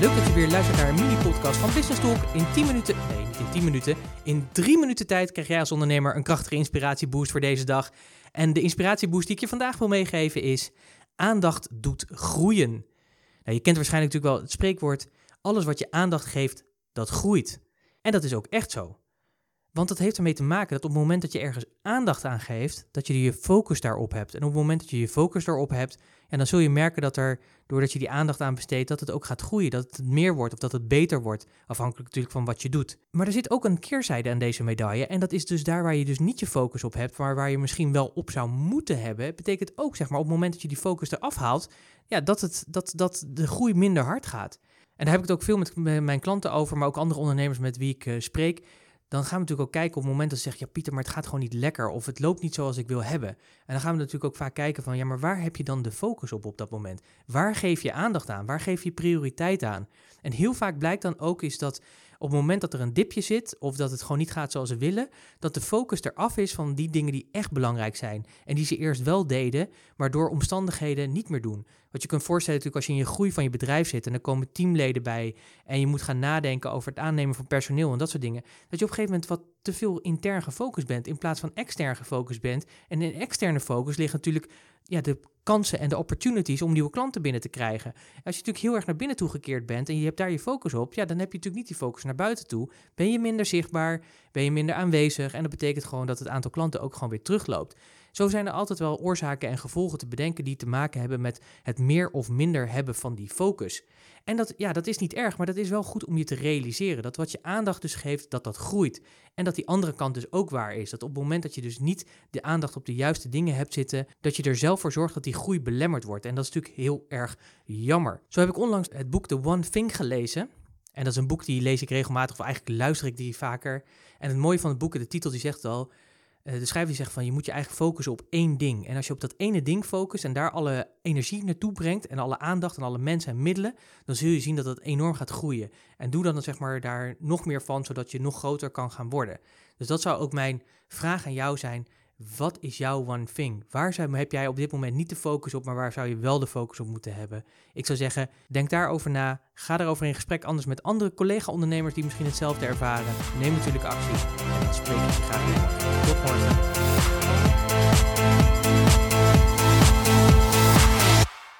dat je weer luistert naar een mini-podcast van Business Talk. In 10 minuten, nee, in 10 minuten, in 3 minuten tijd krijg jij als ondernemer een krachtige inspiratieboost voor deze dag. En de inspiratieboost die ik je vandaag wil meegeven is: aandacht doet groeien. Nou, je kent waarschijnlijk natuurlijk wel het spreekwoord: alles wat je aandacht geeft, dat groeit. En dat is ook echt zo. Want dat heeft ermee te maken dat op het moment dat je ergens aandacht aan geeft, dat je je focus daarop hebt. En op het moment dat je je focus daarop hebt, en dan zul je merken dat er, doordat je die aandacht aan besteedt, dat het ook gaat groeien. Dat het meer wordt of dat het beter wordt. Afhankelijk natuurlijk van wat je doet. Maar er zit ook een keerzijde aan deze medaille. En dat is dus daar waar je dus niet je focus op hebt, maar waar je misschien wel op zou moeten hebben. Betekent ook, zeg maar, op het moment dat je die focus eraf haalt, ja, dat, het, dat, dat de groei minder hard gaat. En daar heb ik het ook veel met mijn klanten over, maar ook andere ondernemers met wie ik uh, spreek dan gaan we natuurlijk ook kijken op het moment dat ze zeggen, ja Pieter, maar het gaat gewoon niet lekker of het loopt niet zoals ik wil hebben. En dan gaan we natuurlijk ook vaak kijken van, ja, maar waar heb je dan de focus op op dat moment? Waar geef je aandacht aan? Waar geef je prioriteit aan? En heel vaak blijkt dan ook is dat op het moment dat er een dipje zit of dat het gewoon niet gaat zoals ze willen, dat de focus eraf is van die dingen die echt belangrijk zijn en die ze eerst wel deden, maar door omstandigheden niet meer doen. Wat je kunt voorstellen natuurlijk als je in je groei van je bedrijf zit en er komen teamleden bij en je moet gaan nadenken over het aannemen van personeel en dat soort dingen, dat je op een gegeven moment wat te veel intern gefocust bent in plaats van extern gefocust bent. En in externe focus ligt natuurlijk ja, de kansen en de opportunities om nieuwe klanten binnen te krijgen. Als je natuurlijk heel erg naar binnen toe gekeerd bent en je hebt daar je focus op, ja, dan heb je natuurlijk niet die focus naar buiten toe. Ben je minder zichtbaar, ben je minder aanwezig en dat betekent gewoon dat het aantal klanten ook gewoon weer terugloopt. Zo zijn er altijd wel oorzaken en gevolgen te bedenken die te maken hebben met het meer of minder hebben van die focus. En dat, ja, dat is niet erg, maar dat is wel goed om je te realiseren. Dat wat je aandacht dus geeft, dat dat groeit. En dat die andere kant dus ook waar is. Dat op het moment dat je dus niet de aandacht op de juiste dingen hebt zitten, dat je er zelf voor zorgt dat die groei belemmerd wordt. En dat is natuurlijk heel erg jammer. Zo heb ik onlangs het boek The One Thing gelezen. En dat is een boek die lees ik regelmatig, of eigenlijk luister ik die vaker. En het mooie van het boek, de titel die zegt al, de schrijver zegt van je moet je eigenlijk focussen op één ding. En als je op dat ene ding focust en daar alle energie naartoe brengt en alle aandacht en alle mensen en middelen, dan zul je zien dat het enorm gaat groeien. En doe dan zeg maar daar nog meer van, zodat je nog groter kan gaan worden. Dus dat zou ook mijn vraag aan jou zijn. Wat is jouw one thing? Waar zou, heb jij op dit moment niet de focus op, maar waar zou je wel de focus op moeten hebben? Ik zou zeggen, denk daarover na. Ga daarover in gesprek anders met andere collega-ondernemers die misschien hetzelfde ervaren. Neem natuurlijk actie. En dan spreek ik je graag. Tot morgen.